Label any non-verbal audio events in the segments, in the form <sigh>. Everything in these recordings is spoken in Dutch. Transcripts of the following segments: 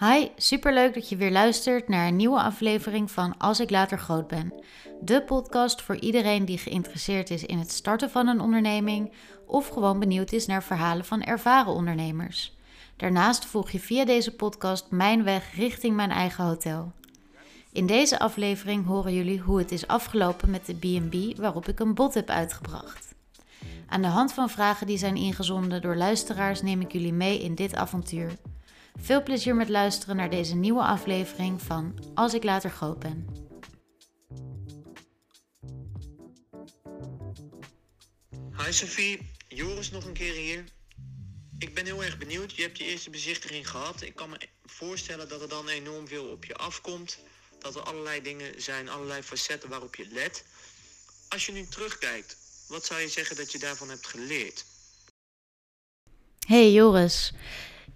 Hi, superleuk dat je weer luistert naar een nieuwe aflevering van Als ik later groot ben. De podcast voor iedereen die geïnteresseerd is in het starten van een onderneming of gewoon benieuwd is naar verhalen van ervaren ondernemers. Daarnaast volg je via deze podcast mijn weg richting mijn eigen hotel. In deze aflevering horen jullie hoe het is afgelopen met de B&B waarop ik een bod heb uitgebracht. Aan de hand van vragen die zijn ingezonden door luisteraars neem ik jullie mee in dit avontuur. Veel plezier met luisteren naar deze nieuwe aflevering van Als ik later groot ben. Hi Sophie, Joris nog een keer hier. Ik ben heel erg benieuwd. Je hebt je eerste bezichtiging gehad. Ik kan me voorstellen dat er dan enorm veel op je afkomt. Dat er allerlei dingen zijn, allerlei facetten waarop je let. Als je nu terugkijkt, wat zou je zeggen dat je daarvan hebt geleerd? Hey Joris.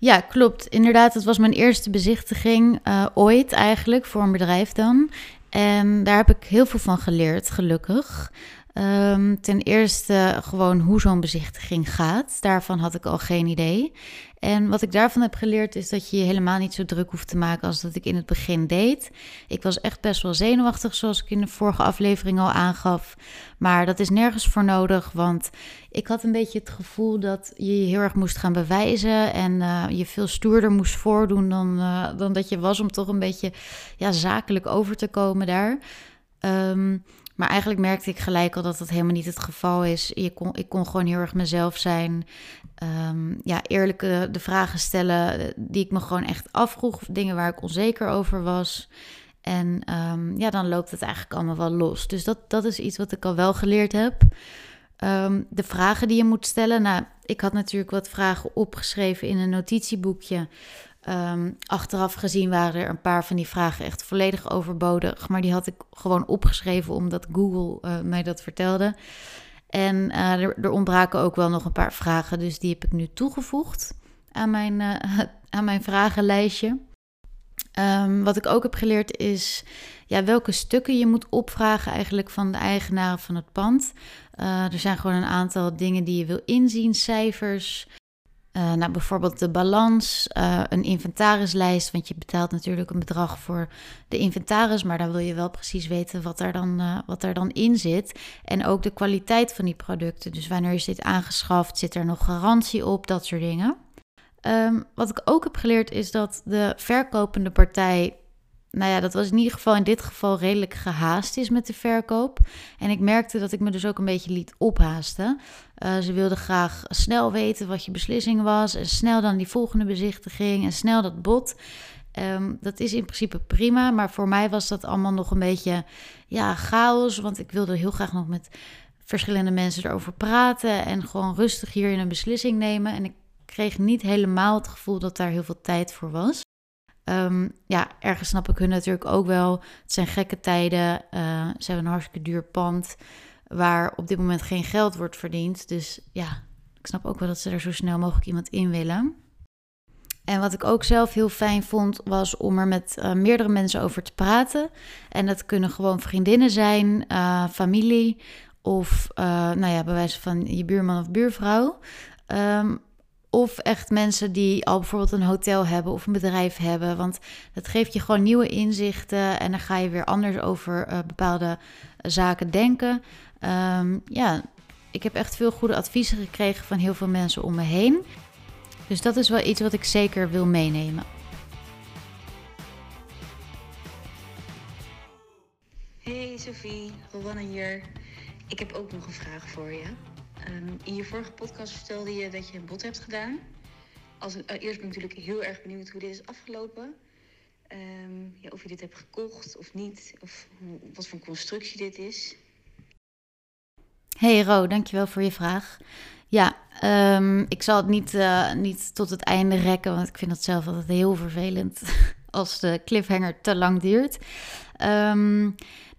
Ja, klopt. Inderdaad, het was mijn eerste bezichtiging uh, ooit eigenlijk, voor een bedrijf dan. En daar heb ik heel veel van geleerd, gelukkig. Um, ten eerste gewoon hoe zo'n bezichtiging gaat. Daarvan had ik al geen idee. En wat ik daarvan heb geleerd is dat je je helemaal niet zo druk hoeft te maken als dat ik in het begin deed. Ik was echt best wel zenuwachtig, zoals ik in de vorige aflevering al aangaf. Maar dat is nergens voor nodig, want ik had een beetje het gevoel dat je je heel erg moest gaan bewijzen en uh, je veel stoerder moest voordoen dan, uh, dan dat je was om toch een beetje ja, zakelijk over te komen daar. Um, maar eigenlijk merkte ik gelijk al dat dat helemaal niet het geval is. Je kon, ik kon gewoon heel erg mezelf zijn. Um, ja, eerlijke de vragen stellen eh, die ik me gewoon echt afvroeg. Dingen waar ik onzeker over was. En um, ja, dan loopt het eigenlijk allemaal wel los. Dus dat, dat is iets wat ik al wel geleerd heb. Um, de vragen die je moet stellen. Nou, ik had natuurlijk wat vragen opgeschreven in een notitieboekje. Um, achteraf gezien waren er een paar van die vragen echt volledig overbodig. Maar die had ik gewoon opgeschreven omdat Google uh, mij dat vertelde. En uh, er, er, ontbraken ook wel nog een paar vragen. Dus die heb ik nu toegevoegd aan mijn, uh, <laughs> aan mijn vragenlijstje. Um, wat ik ook heb geleerd is ja, welke stukken je moet opvragen eigenlijk van de eigenaren van het pand. er zijn gewoon een aantal dingen die je wil inzien, cijfers, uh, nou, bijvoorbeeld de balans, uh, een inventarislijst, want je betaalt natuurlijk een bedrag voor de inventaris, maar dan wil je wel precies weten wat er dan, uh, wat er dan in zit. En ook de kwaliteit van die producten. Dus wanneer is dit aangeschaft, zit er nog garantie op, dat soort dingen. Um, wat ik ook heb geleerd is dat de verkopende partij nou ja, dat was in ieder geval in dit geval redelijk gehaast is met de verkoop. En ik merkte dat ik me dus ook een beetje liet ophaasten. Uh, ze wilden graag snel weten wat je beslissing was. En snel dan die volgende bezichtiging en snel dat bod. Um, dat is in principe prima, maar voor mij was dat allemaal nog een beetje ja, chaos. Want ik wilde heel graag nog met verschillende mensen erover praten en gewoon rustig hierin een beslissing nemen. En ik kreeg niet helemaal het gevoel dat daar heel veel tijd voor was. Um, ja, ergens snap ik hun natuurlijk ook wel. Het zijn gekke tijden. Uh, ze hebben een hartstikke duur pand waar op dit moment geen geld wordt verdiend. Dus ja, ik snap ook wel dat ze er zo snel mogelijk iemand in willen. En wat ik ook zelf heel fijn vond, was om er met uh, meerdere mensen over te praten. En dat kunnen gewoon vriendinnen zijn, uh, familie of, nou ja, bij wijze van je buurman of buurvrouw. Um, of echt mensen die al bijvoorbeeld een hotel hebben of een bedrijf hebben. Want dat geeft je gewoon nieuwe inzichten en dan ga je weer anders over uh, bepaalde zaken denken. Um, ja, ik heb echt veel goede adviezen gekregen van heel veel mensen om me heen. Dus dat is wel iets wat ik zeker wil meenemen. Hey Sophie, Rowanne hier. Ik heb ook nog een vraag voor je. Um, in je vorige podcast vertelde je dat je een bod hebt gedaan. Als uh, eerst ben ik natuurlijk heel erg benieuwd hoe dit is afgelopen. Um, ja, of je dit hebt gekocht of niet. Of wat voor constructie dit is. Hey Ro, dankjewel voor je vraag. Ja, um, ik zal het niet, uh, niet tot het einde rekken, want ik vind het zelf altijd heel vervelend <laughs> als de cliffhanger te lang duurt.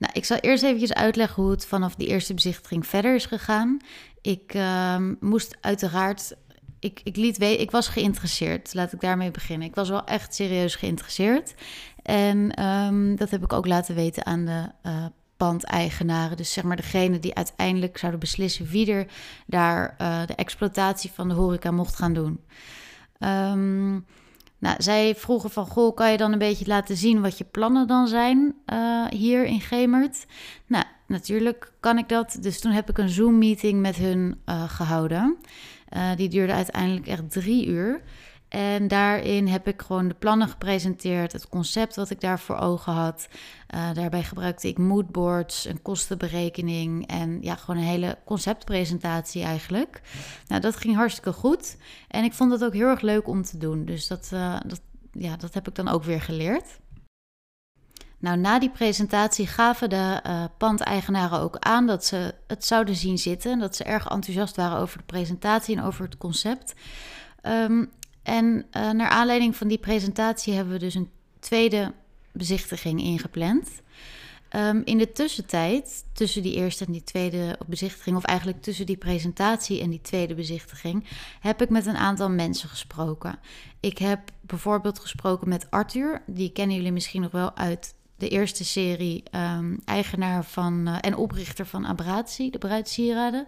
Nou, ik zal eerst even uitleggen hoe het vanaf die eerste bezichtiging verder is gegaan. Ik uh, moest uiteraard. Ik, ik liet weten, ik was geïnteresseerd. Laat ik daarmee beginnen. Ik was wel echt serieus geïnteresseerd. En um, dat heb ik ook laten weten aan de uh, pandeigenaren. Dus zeg maar degene die uiteindelijk zouden beslissen wie er daar uh, de exploitatie van de horeca mocht gaan doen. Um, Nou, zij vroegen van, goh, kan je dan een beetje laten zien wat je plannen dan zijn uh, hier in Gemert? Nou, natuurlijk kan ik dat. Dus toen heb ik een Zoom-meeting met hun uh, gehouden. Uh, die duurde uiteindelijk echt drie uur. En daarin heb ik gewoon de plannen gepresenteerd, het concept wat ik daar voor ogen had. Uh, daarbij gebruikte ik moodboards, een kostenberekening en ja, gewoon een hele conceptpresentatie eigenlijk. Nou, dat ging hartstikke goed. En ik vond het ook heel erg leuk om te doen. Dus dat, dat, ja, dat heb ik dan ook weer geleerd. Nou, na die presentatie gaven de uh, pandeigenaren ook aan dat ze het zouden zien zitten. Dat ze erg enthousiast waren over de presentatie en over het concept. Um, en uh, naar aanleiding van die presentatie hebben we dus een tweede bezichtiging ingepland. Um, in de tussentijd, tussen die eerste en die tweede bezichtiging, of eigenlijk tussen die presentatie en die tweede bezichtiging, heb ik met een aantal mensen gesproken. Ik heb bijvoorbeeld gesproken met Arthur, die kennen jullie misschien nog wel uit de eerste serie, um, eigenaar van uh, en oprichter van Abratie, de bruidsieraden.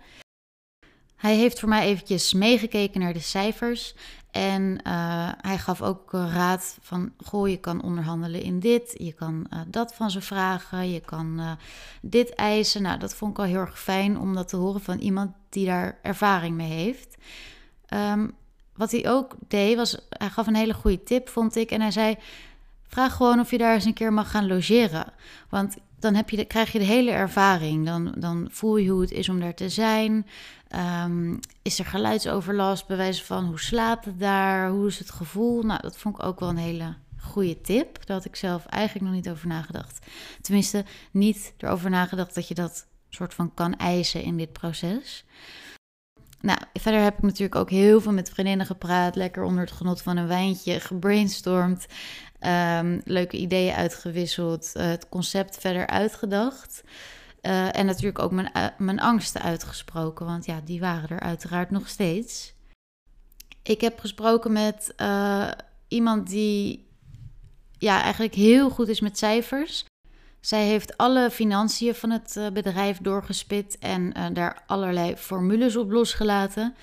Hij heeft voor mij eventjes meegekeken naar de cijfers en uh, hij gaf ook raad van, goh, je kan onderhandelen in dit, je kan dat van ze vragen, je kan dit eisen. Nou, dat vond ik al heel erg fijn om dat te horen van iemand die daar ervaring mee heeft. Um, wat hij ook deed, was, hij gaf een hele goede tip, vond ik. En hij zei, vraag gewoon of je daar eens een keer mag gaan logeren. Want dan heb je krijg je de hele ervaring. Dan, dan voel je hoe het is om daar te zijn. Um, is er geluidsoverlast? Bij wijze van hoe slaapt het daar? Hoe is het gevoel? Nou, dat vond ik ook wel een hele goede tip. Daar had ik zelf eigenlijk nog niet over nagedacht. Tenminste, niet erover nagedacht dat je dat soort van kan eisen in dit proces. Nou, verder heb ik natuurlijk ook heel veel met vriendinnen gepraat. Lekker onder het genot van een wijntje, gebrainstormd. Um, leuke ideeën uitgewisseld. Uh, het concept verder uitgedacht. Uh, en natuurlijk ook mijn, uh, mijn angsten uitgesproken, want ja, die waren er uiteraard nog steeds. Ik heb gesproken met iemand die ja, eigenlijk heel goed is met cijfers. Zij heeft alle financiën van het bedrijf doorgespit en daar allerlei formules op losgelaten.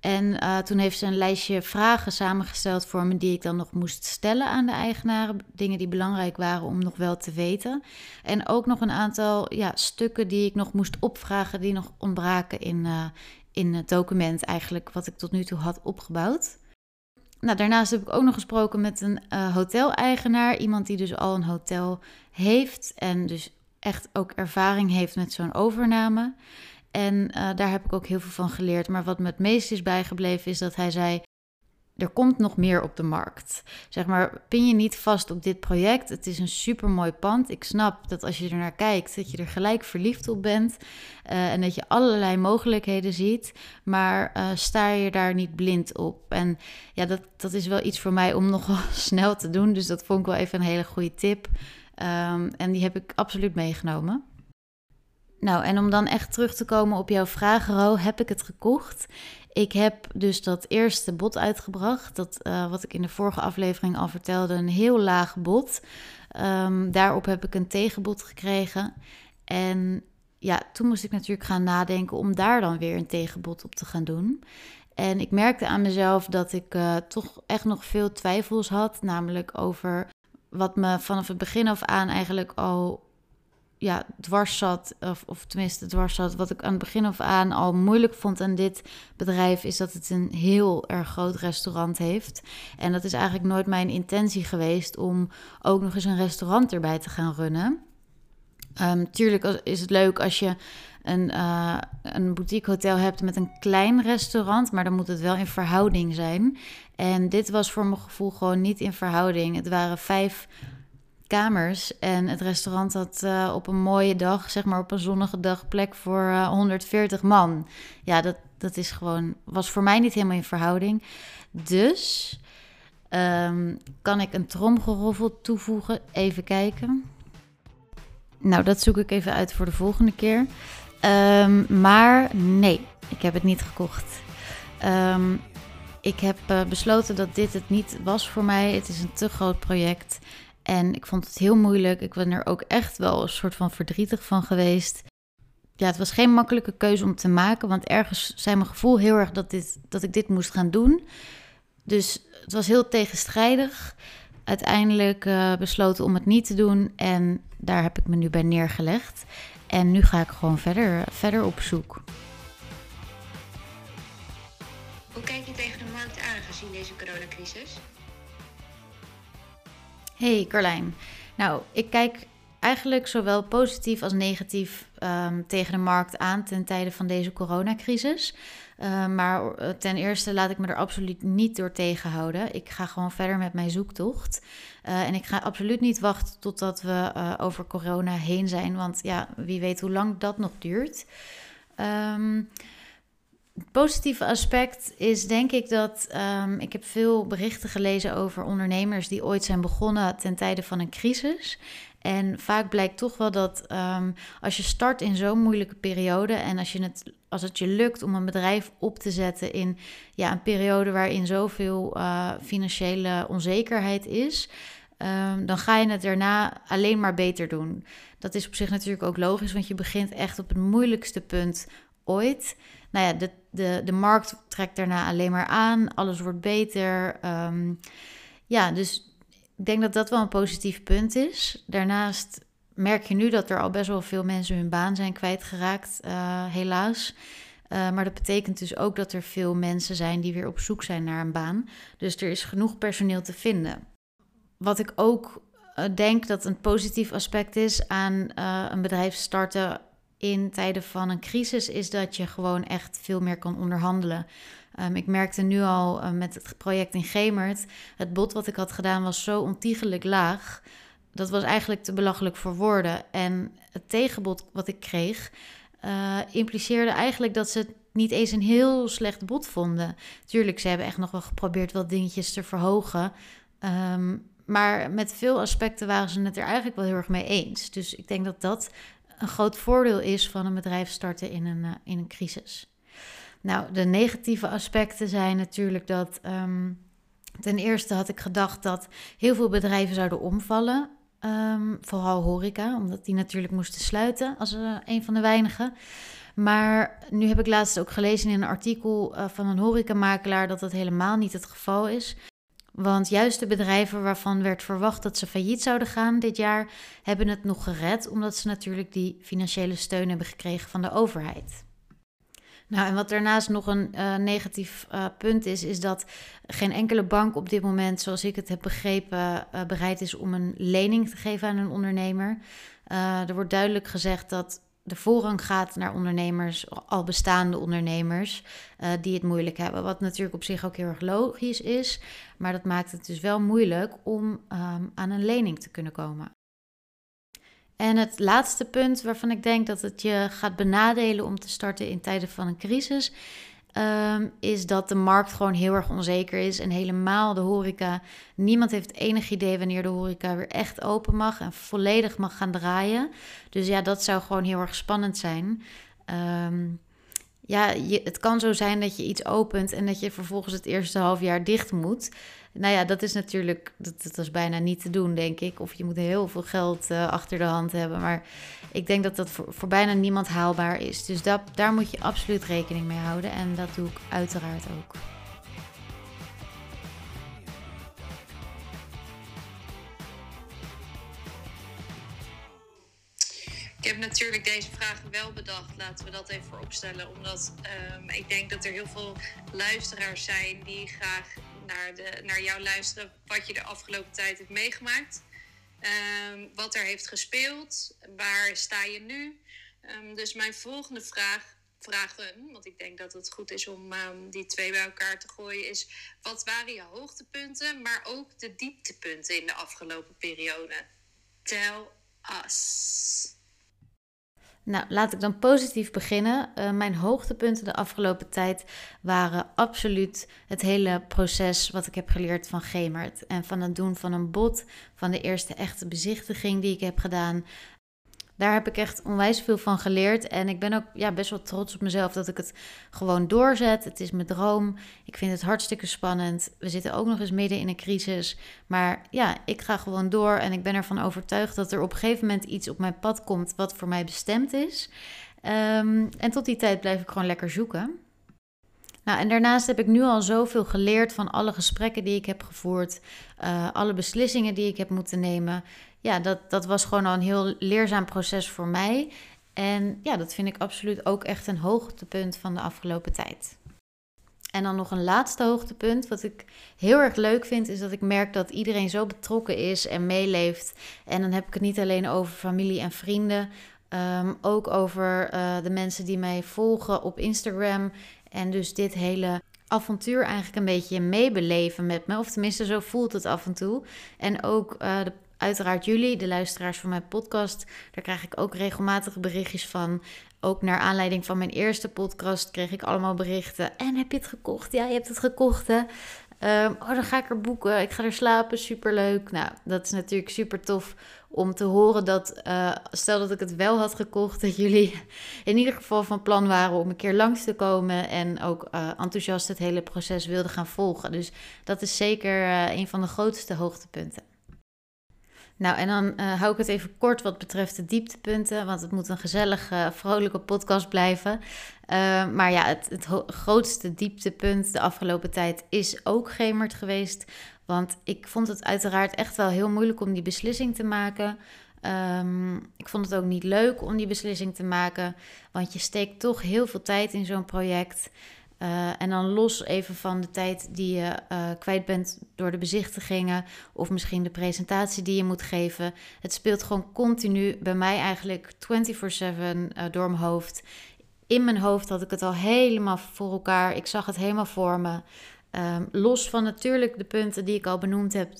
En uh, toen heeft ze een lijstje vragen samengesteld voor me die ik dan nog moest stellen aan de eigenaren. Dingen die belangrijk waren om nog wel te weten. En ook nog een aantal ja, stukken die ik nog moest opvragen die nog ontbraken in, uh, in het document eigenlijk wat ik tot nu toe had opgebouwd. Nou, daarnaast heb ik ook nog gesproken met een uh, hoteleigenaar. Iemand die dus al een hotel heeft en dus echt ook ervaring heeft met zo'n overname. En uh, daar heb ik ook heel veel van geleerd. Maar wat me het meest is bijgebleven is dat hij zei: er komt nog meer op de markt. Zeg maar, pin je niet vast op dit project. Het is een super mooi pand. Ik snap dat als je er naar kijkt, dat je er gelijk verliefd op bent. Uh, en dat je allerlei mogelijkheden ziet. Maar uh, sta je daar niet blind op. En ja, dat, dat is wel iets voor mij om <laughs> nogal snel te doen. Dus dat vond ik wel even een hele goede tip. Um, en die heb ik absoluut meegenomen. Nou, en om dan echt terug te komen op jouw vraag, Ro, heb ik het gekocht? Ik heb dus dat eerste bod uitgebracht. Dat, uh, wat ik in de vorige aflevering al vertelde, een heel laag bod. Um, daarop heb ik een tegenbod gekregen. En ja, toen moest ik natuurlijk gaan nadenken om daar dan weer een tegenbod op te gaan doen. En ik merkte aan mezelf dat ik uh, toch echt nog veel twijfels had. Namelijk over wat me vanaf het begin af aan eigenlijk al ja, dwars zat, of, of tenminste dwars zat, wat ik aan het begin af aan al moeilijk vond aan dit bedrijf, is dat het een heel erg groot restaurant heeft. En dat is eigenlijk nooit mijn intentie geweest om ook nog eens een restaurant erbij te gaan runnen. Um, tuurlijk is het leuk als je een, uh, een boutique hotel hebt met een klein restaurant, maar dan moet het wel in verhouding zijn. En dit was voor mijn gevoel gewoon niet in verhouding. Het waren vijf kamers. En het restaurant had uh, op een mooie dag, zeg maar op een zonnige dag, plek voor uh, 140 man. Ja, dat, dat is gewoon, was voor mij niet helemaal in verhouding. Dus um, kan ik een tromgeroffel toevoegen? Even kijken. Nou, dat zoek ik even uit voor de volgende keer. Um, maar nee, ik heb het niet gekocht. Um, ik heb uh, besloten dat dit het niet was voor mij. Het is een te groot project. En ik vond het heel moeilijk. Ik ben er ook echt wel een soort van verdrietig van geweest. Ja, het was geen makkelijke keuze om te maken, want ergens zei mijn gevoel heel erg dat, dit, dat ik dit moest gaan doen. Dus het was heel tegenstrijdig. Uiteindelijk uh, besloten om het niet te doen en daar heb ik me nu bij neergelegd. En nu ga ik gewoon verder, verder op zoek. Hoe kijk je tegen de markt aan gezien deze coronacrisis? Hey Carlijn. Nou, ik kijk eigenlijk zowel positief als negatief ehm, tegen de markt aan ten tijde van deze coronacrisis. Uh, maar eh, ten eerste laat ik me er absoluut niet door tegenhouden. Ik ga gewoon verder met mijn zoektocht. Uh, en ik ga absoluut niet wachten totdat we uh, over corona heen zijn. Want ja, wie weet hoe lang dat nog duurt. Um, het positieve aspect is denk ik dat um, ik heb veel berichten gelezen over ondernemers die ooit zijn begonnen ten tijde van een crisis. En vaak blijkt toch wel dat um, als je start in zo'n moeilijke periode en als, je het, als het je lukt om een bedrijf op te zetten in ja, een periode waarin zoveel uh, financiële onzekerheid is, um, dan ga je het daarna alleen maar beter doen. Dat is op zich natuurlijk ook logisch, want je begint echt op het moeilijkste punt ooit. Nou ja, de, de, de markt trekt daarna alleen maar aan, alles wordt beter. Um, ja, dus ik denk dat dat wel een positief punt is. Daarnaast merk je nu dat er al best wel veel mensen hun baan zijn kwijtgeraakt, uh, helaas. Uh, maar dat betekent dus ook dat er veel mensen zijn die weer op zoek zijn naar een baan. Dus er is genoeg personeel te vinden. Wat ik ook uh, denk dat een positief aspect is aan een bedrijf starten in tijden van een crisis, is dat je gewoon echt veel meer kan onderhandelen. Um, ik merkte nu al uh, met het project in Gemert, het bod wat ik had gedaan was zo ontiegelijk laag. Dat was eigenlijk te belachelijk voor woorden. En het tegenbod wat ik kreeg, uh, impliceerde eigenlijk dat ze het niet eens een heel slecht bod vonden. Tuurlijk, ze hebben echt nog wel geprobeerd wat dingetjes te verhogen. Um, maar met veel aspecten waren ze het er eigenlijk wel heel erg mee eens. Dus ik denk dat dat een groot voordeel is van een bedrijf starten in een, uh, in een crisis. Nou, de negatieve aspecten zijn natuurlijk dat. Um, ten eerste had ik gedacht dat heel veel bedrijven zouden omvallen. Um, vooral horeca, omdat die natuurlijk moesten sluiten als uh, een van de weinigen. Maar nu heb ik laatst ook gelezen in een artikel uh, van een horecamakelaar dat dat helemaal niet het geval is. Want juist de bedrijven waarvan werd verwacht dat ze failliet zouden gaan dit jaar, hebben het nog gered, omdat ze natuurlijk die financiële steun hebben gekregen van de overheid. Nou, en wat daarnaast nog een uh, negatief uh, punt is, is dat geen enkele bank op dit moment, zoals ik het heb begrepen, uh, bereid is om een lening te geven aan een ondernemer. er wordt duidelijk gezegd dat de voorrang gaat naar ondernemers, al bestaande ondernemers, die het moeilijk hebben. Wat natuurlijk op zich ook heel erg logisch is, maar dat maakt het dus wel moeilijk om um, aan een lening te kunnen komen. En het laatste punt waarvan ik denk dat het je gaat benadelen om te starten in tijden van een crisis, um, is dat de markt gewoon heel erg onzeker is. En helemaal de horeca. Niemand heeft enig idee wanneer de horeca weer echt open mag en volledig mag gaan draaien. Dus ja, dat zou gewoon heel erg spannend zijn. Um, ja, je, het kan zo zijn dat je iets opent en dat je vervolgens het eerste half jaar dicht moet. Nou ja, dat is natuurlijk, dat, dat is bijna niet te doen, denk ik. Of je moet heel veel geld uh, achter de hand hebben. Maar ik denk dat dat voor, bijna niemand haalbaar is. Dus dat, daar moet je absoluut rekening mee houden. En dat doe ik uiteraard ook. Ik heb natuurlijk deze vragen wel bedacht. Laten we dat even vooropstellen. Omdat um, ik denk dat er heel veel luisteraars zijn die graag naar, de, naar jou luisteren. Wat je de afgelopen tijd hebt meegemaakt. Um, wat er heeft gespeeld. Waar sta je nu? Um, dus mijn volgende vraag, vragen, want ik denk dat het goed is om die twee bij elkaar te gooien, is: wat waren je hoogtepunten, maar ook de dieptepunten in de afgelopen periode? Tell us. Nou, laat ik dan positief beginnen. Uh, mijn hoogtepunten de afgelopen tijd waren absoluut het hele proces wat ik heb geleerd van Gemert. En van het doen van een bot, van de eerste echte bezichtiging die ik heb gedaan daar heb ik echt onwijs veel van geleerd. En ik ben ook ja, best wel trots op mezelf dat ik het gewoon doorzet. Het is mijn droom. Ik vind het hartstikke spannend. We zitten ook nog eens midden in een crisis. Maar ja, ik ga gewoon door. En ik ben ervan overtuigd dat er op een gegeven moment iets op mijn pad komt wat voor mij bestemd is. Um, en tot die tijd blijf ik gewoon lekker zoeken. Nou, en daarnaast heb ik nu al zoveel geleerd van alle gesprekken die ik heb gevoerd, uh, alle beslissingen die ik heb moeten nemen. Ja, dat, dat was gewoon al een heel leerzaam proces voor mij. En ja, dat vind ik absoluut ook echt een hoogtepunt van de afgelopen tijd. En dan nog een laatste hoogtepunt. Wat ik heel erg leuk vind, is dat ik merk dat iedereen zo betrokken is en meeleeft. En dan heb ik het niet alleen over familie en vrienden. Ehm, ook over uh, de mensen die mij volgen op Instagram. En dus dit hele avontuur eigenlijk een beetje meebeleven met me. Of tenminste, zo voelt het af en toe. En ook uh, de uiteraard jullie, de luisteraars van mijn podcast. Daar krijg ik ook regelmatig berichtjes van. Ook naar aanleiding van mijn eerste podcast kreeg ik allemaal berichten. En heb je het gekocht? Ja, je hebt het gekocht hè? Um, oh, dan ga ik er boeken. Ik ga er slapen. Superleuk. Nou, dat is natuurlijk super tof om te horen dat, uh, stel dat ik het wel had gekocht, dat jullie <laughs> in ieder geval van plan waren om een keer langs te komen en ook uh, enthousiast het hele proces wilden gaan volgen. Dus dat is zeker uh, een van de grootste hoogtepunten. Nou, en dan uh, hou ik het even kort wat betreft de dieptepunten, want het moet een gezellige, vrolijke podcast blijven. Uh, maar ja, het, het grootste dieptepunt de afgelopen tijd is ook Gemert geweest. Want ik vond het uiteraard echt wel heel moeilijk om die beslissing te maken. Um, ik vond het ook niet leuk om die beslissing te maken, want je steekt toch heel veel tijd in zo'n project. Uh, en dan los even van de tijd die je uh, kwijt bent door de bezichtigingen of misschien de presentatie die je moet geven. Het speelt gewoon continu bij mij eigenlijk 24/7 uh, door mijn hoofd. In mijn hoofd had ik het al helemaal voor elkaar. Ik zag het helemaal voor me. Um, los van natuurlijk de punten die ik al benoemd heb,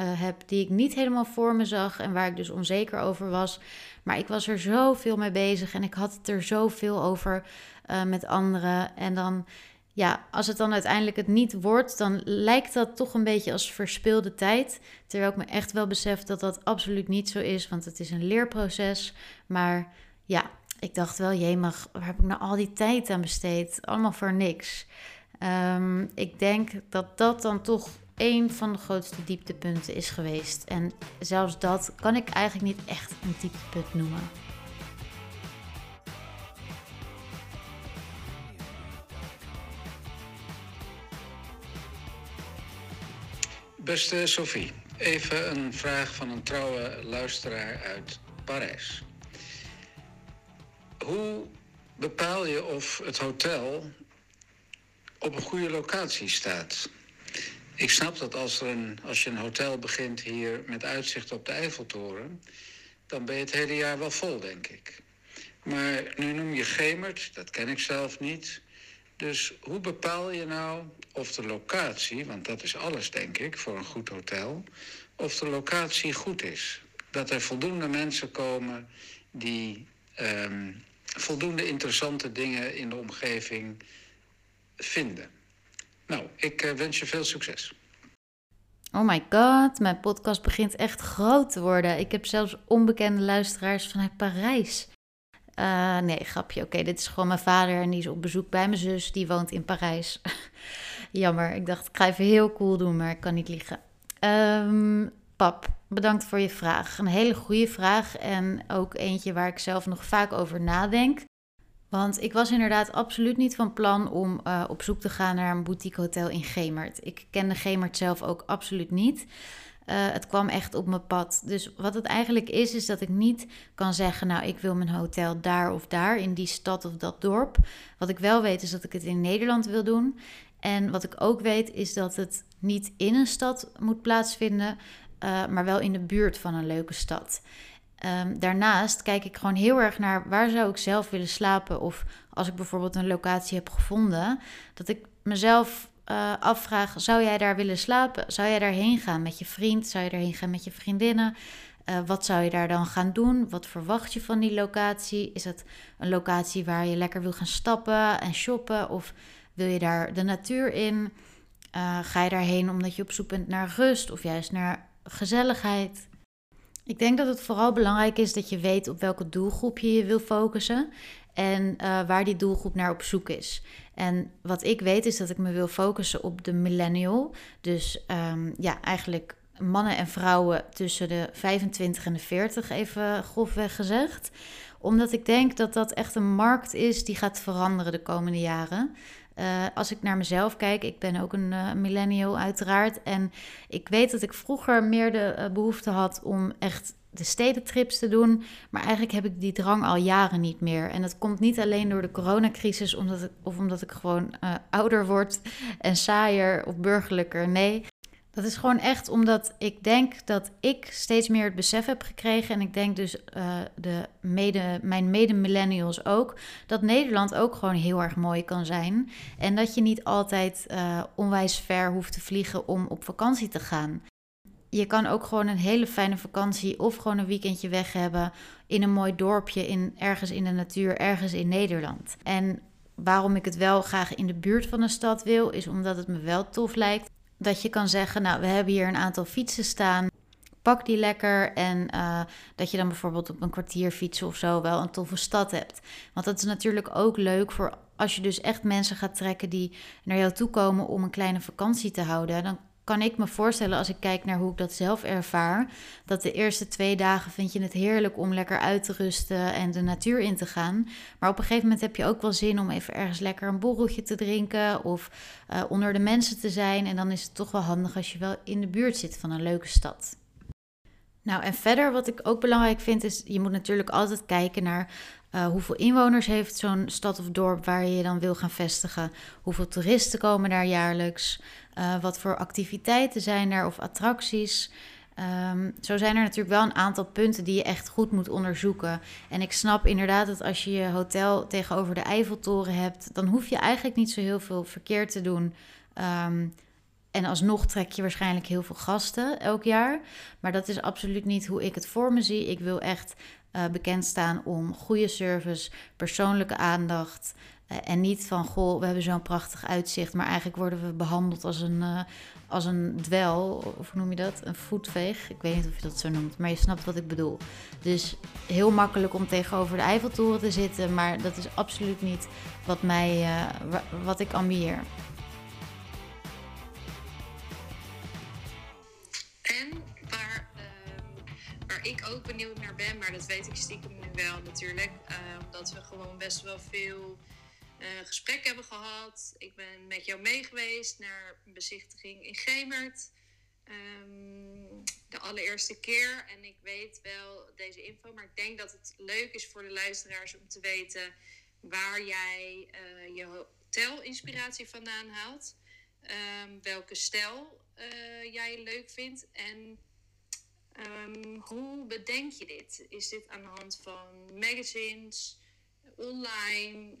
heb, die ik niet helemaal voor me zag en waar ik dus onzeker over was. Maar ik was er zoveel mee bezig en ik had het er zoveel over uh, met anderen. En dan, ja, als het dan uiteindelijk het niet wordt, dan lijkt dat toch een beetje als verspilde tijd. Terwijl ik me echt wel besef dat dat absoluut niet zo is, want het is een leerproces. Maar ja, ik dacht wel, jemig, waar heb ik nou al die tijd aan besteed? Allemaal voor niks. Um, ik denk dat dat dan toch een van de grootste dieptepunten is geweest. En zelfs dat kan ik eigenlijk niet echt een dieptepunt noemen. Beste Sophie, even een vraag van een trouwe luisteraar uit Parijs. Hoe bepaal je of het hotel op een goede locatie staat? Ik snap dat als, er een, als je een hotel begint hier met uitzicht op de Eiffeltoren, dan ben je het hele jaar wel vol, denk ik. Maar nu noem je Gemert, dat ken ik zelf niet. Dus hoe bepaal je nou of de locatie, want dat is alles denk ik voor een goed hotel, of de locatie goed is? Dat er voldoende mensen komen die um, voldoende interessante dingen in de omgeving vinden. Nou, ik uh, wens je veel succes. Oh my god, mijn podcast begint echt groot te worden. Ik heb zelfs onbekende luisteraars vanuit Parijs. Uh, nee, grapje. Oké, dit is gewoon mijn vader en die is op bezoek bij mijn zus. Die woont in Parijs. <laughs> Jammer, ik dacht ik ga even heel cool doen, maar ik kan niet liegen. Um, pap, bedankt voor je vraag. Een hele goede vraag en ook eentje waar ik zelf nog vaak over nadenk. Want ik was inderdaad absoluut niet van plan om uh, op zoek te gaan naar een boutique hotel in Gemert. Ik kende Gemert zelf ook absoluut niet. Uh, het kwam echt op mijn pad. Dus wat het eigenlijk is, is dat ik niet kan zeggen: Nou, ik wil mijn hotel daar of daar, in die stad of dat dorp. Wat ik wel weet, is dat ik het in Nederland wil doen. En wat ik ook weet, is dat het niet in een stad moet plaatsvinden, uh, maar wel in de buurt van een leuke stad. Um, daarnaast kijk ik gewoon heel erg naar waar zou ik zelf willen slapen. Of als ik bijvoorbeeld een locatie heb gevonden, dat ik mezelf uh, afvraag: zou jij daar willen slapen? Zou jij daarheen gaan met je vriend? Zou je daarheen gaan met je vriendinnen? Uh, wat zou je daar dan gaan doen? Wat verwacht je van die locatie? Is het een locatie waar je lekker wil gaan stappen en shoppen? Of wil je daar de natuur in? Uh, ga je daarheen omdat je op zoek bent naar rust of juist naar gezelligheid? Ik denk dat het vooral belangrijk is dat je weet op welke doelgroep je je wil focussen en uh, waar die doelgroep naar op zoek is. En wat ik weet is dat ik me wil focussen op de millennial. Dus um, ja, eigenlijk mannen en vrouwen tussen de 25 en de 40, even grofweg gezegd. Omdat ik denk dat dat echt een markt is die gaat veranderen de komende jaren. Eh, als ik naar mezelf kijk, ik ben ook een uh, millennial uiteraard. En ik weet dat ik vroeger meer de behoefte had om echt de stedentrips te doen. Maar eigenlijk heb ik die drang al jaren niet meer. En dat komt niet alleen door de coronacrisis omdat of omdat ik gewoon ouder word en saaier of burgerlijker. Nee, dat is gewoon echt omdat ik denk dat ik steeds meer het besef heb gekregen. En ik denk dus uh, de mede, mijn mede-millennials ook. Dat Nederland ook gewoon heel erg mooi kan zijn. En dat je niet altijd uh, onwijs ver hoeft te vliegen om op vakantie te gaan. Je kan ook gewoon een hele fijne vakantie of gewoon een weekendje weg hebben in een mooi dorpje, in, ergens in de natuur, ergens in Nederland. En waarom ik het wel graag in de buurt van een stad wil, is omdat het me wel tof lijkt dat je kan zeggen, nou, we hebben hier een aantal fietsen staan. Pak die lekker en uh, dat je dan bijvoorbeeld op een kwartier fietsen of zo wel een toffe stad hebt. Want dat is natuurlijk ook leuk voor als je dus echt mensen gaat trekken die naar jou toe komen om een kleine vakantie te houden. Dan kan ik me voorstellen, als ik kijk naar hoe ik dat zelf ervaar, dat de eerste twee dagen vind je het heerlijk om lekker uit te rusten en de natuur in te gaan. Maar op een gegeven moment heb je ook wel zin om even ergens lekker een borreltje te drinken of uh, onder de mensen te zijn. En dan is het toch wel handig als je wel in de buurt zit van een leuke stad. Nou, en verder wat ik ook belangrijk vind, is je moet natuurlijk altijd kijken naar uh, hoeveel inwoners heeft zo'n stad of dorp waar je je dan wil gaan vestigen. Hoeveel toeristen komen daar jaarlijks. Uh, wat voor activiteiten zijn er of attracties. Um, zo zijn er natuurlijk wel een aantal punten die je echt goed moet onderzoeken. En ik snap inderdaad dat als je je hotel tegenover de Eiffeltoren hebt, dan hoef je eigenlijk niet zo heel veel verkeer te doen. Um, en alsnog trek je waarschijnlijk heel veel gasten elk jaar. Maar dat is absoluut niet hoe ik het voor me zie. Ik wil echt uh, bekend staan om goede service, persoonlijke aandacht. Uh, en niet van, goh, we hebben zo'n prachtig uitzicht. Maar eigenlijk worden we behandeld als een, uh, als een dwel. Of hoe noem je dat? Een voetveeg. Ik weet niet of je dat zo noemt. Maar je snapt wat ik bedoel. Dus heel makkelijk om tegenover de Eiffeltoren te zitten. Maar dat is absoluut niet wat, mij, wat ik ambieer. ik ook benieuwd naar ben, maar dat weet ik stiekem nu wel natuurlijk. Omdat we gewoon best wel veel uh, gesprek hebben gehad. Ik ben met jou mee geweest naar een bezichtiging in Gemert. Um, de allereerste keer. En ik weet wel deze info, maar ik denk dat het leuk is voor de luisteraars om te weten waar jij uh, je hotelinspiratie vandaan haalt. Um, welke stijl jij leuk vindt en Um, hoe bedenk je dit? Is dit aan de hand van magazines, online,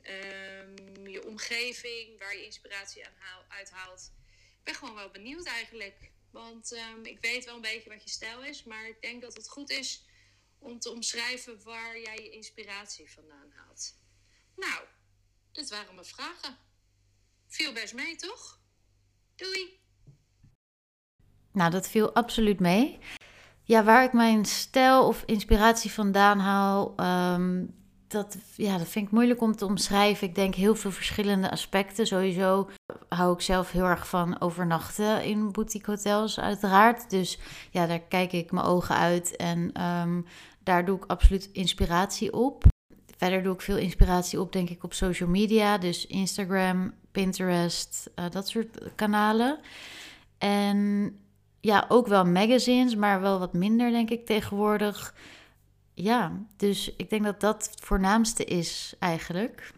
um, je omgeving waar je inspiratie aan uithaalt? Ik ben gewoon wel benieuwd eigenlijk. Want um, ik weet wel een beetje wat je stijl is, maar ik denk dat het goed is om te omschrijven waar jij je inspiratie vandaan haalt. Nou, dit waren mijn vragen. Viel best mee, toch? Doei! Nou, dat viel absoluut mee. Ja, waar ik mijn stijl of inspiratie vandaan haal, um, dat, ja, dat vind ik moeilijk om te omschrijven. Ik denk heel veel verschillende aspecten. Sowieso hou ik zelf heel erg van overnachten in boutique hotels, uiteraard. Dus ja, daar kijk ik mijn ogen uit en um, daar doe ik absoluut inspiratie op. Verder doe ik veel inspiratie op, denk ik, op social media. Dus Instagram, Pinterest, uh, dat soort kanalen. En ja, ook wel magazines, maar wel wat minder, denk ik, tegenwoordig. Ja, dus ik denk dat dat het voornaamste is eigenlijk.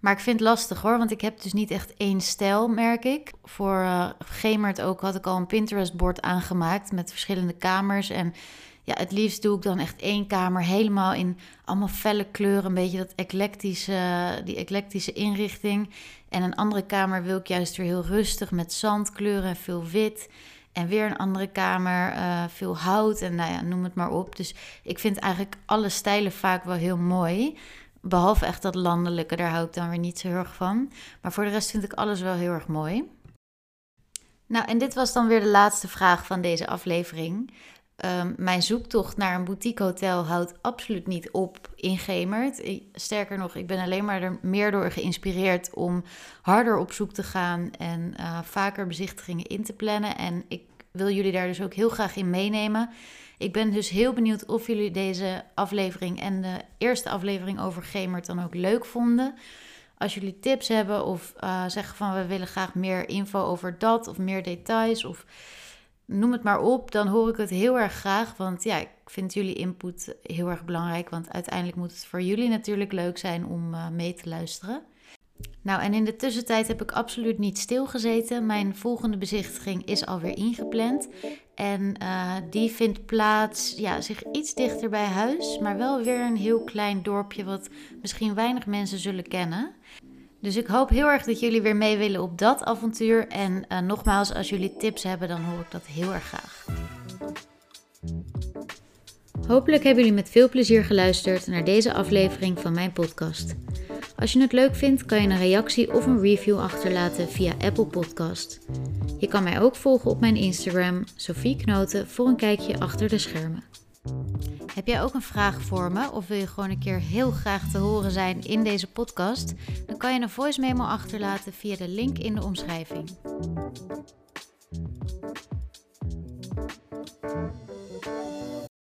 Maar ik vind het lastig hoor, want ik heb dus niet echt één stijl, merk ik. Voor uh, Gemert ook had ik al een Pinterest-bord aangemaakt met verschillende kamers. En ja, het liefst doe ik dan echt één kamer helemaal in allemaal felle kleuren. Een beetje dat eclectische, die eclectische inrichting. En een andere kamer wil ik juist weer heel rustig met zandkleuren en veel wit. En weer een andere kamer, uh, veel hout en nou ja, noem het maar op. Dus ik vind eigenlijk alle stijlen vaak wel heel mooi. Behalve echt dat landelijke, daar hou ik dan weer niet zo heel erg van. Maar voor de rest vind ik alles wel heel erg mooi. Nou, en dit was dan weer de laatste vraag van deze aflevering. Um, mijn zoektocht naar een boutique hotel houdt absoluut niet op in Gemert. Sterker nog, ik ben alleen maar er meer door geïnspireerd om harder op zoek te gaan en uh, vaker bezichtigingen in te plannen. En ik wil jullie daar dus ook heel graag in meenemen. Ik ben dus heel benieuwd of jullie deze aflevering en de eerste aflevering over Gemert dan ook leuk vonden. Als jullie tips hebben of uh, zeggen van we willen graag meer info over dat of meer details of noem het maar op, dan hoor ik het heel erg graag. Want ja, ik vind jullie input heel erg belangrijk. Want uiteindelijk moet het voor jullie natuurlijk leuk zijn om uh, mee te luisteren. Nou, en in de tussentijd heb ik absoluut niet stilgezeten. Mijn volgende bezichtiging is alweer ingepland. En uh, die vindt plaats, ja, zich iets dichter bij huis, maar wel weer een heel klein dorpje wat misschien weinig mensen zullen kennen. Dus ik hoop heel erg dat jullie weer mee willen op dat avontuur. En uh, nogmaals, als jullie tips hebben, dan hoor ik dat heel erg graag. Hopelijk hebben jullie met veel plezier geluisterd naar deze aflevering van mijn podcast. Als je het leuk vindt, kan je een reactie of een review achterlaten via Apple Podcast. Je kan mij ook volgen op mijn Instagram, Sophie Knoten, voor een kijkje achter de schermen. Heb jij ook een vraag voor me of wil je gewoon een keer heel graag te horen zijn in deze podcast? Dan kan je een voice memo achterlaten via de link in de omschrijving.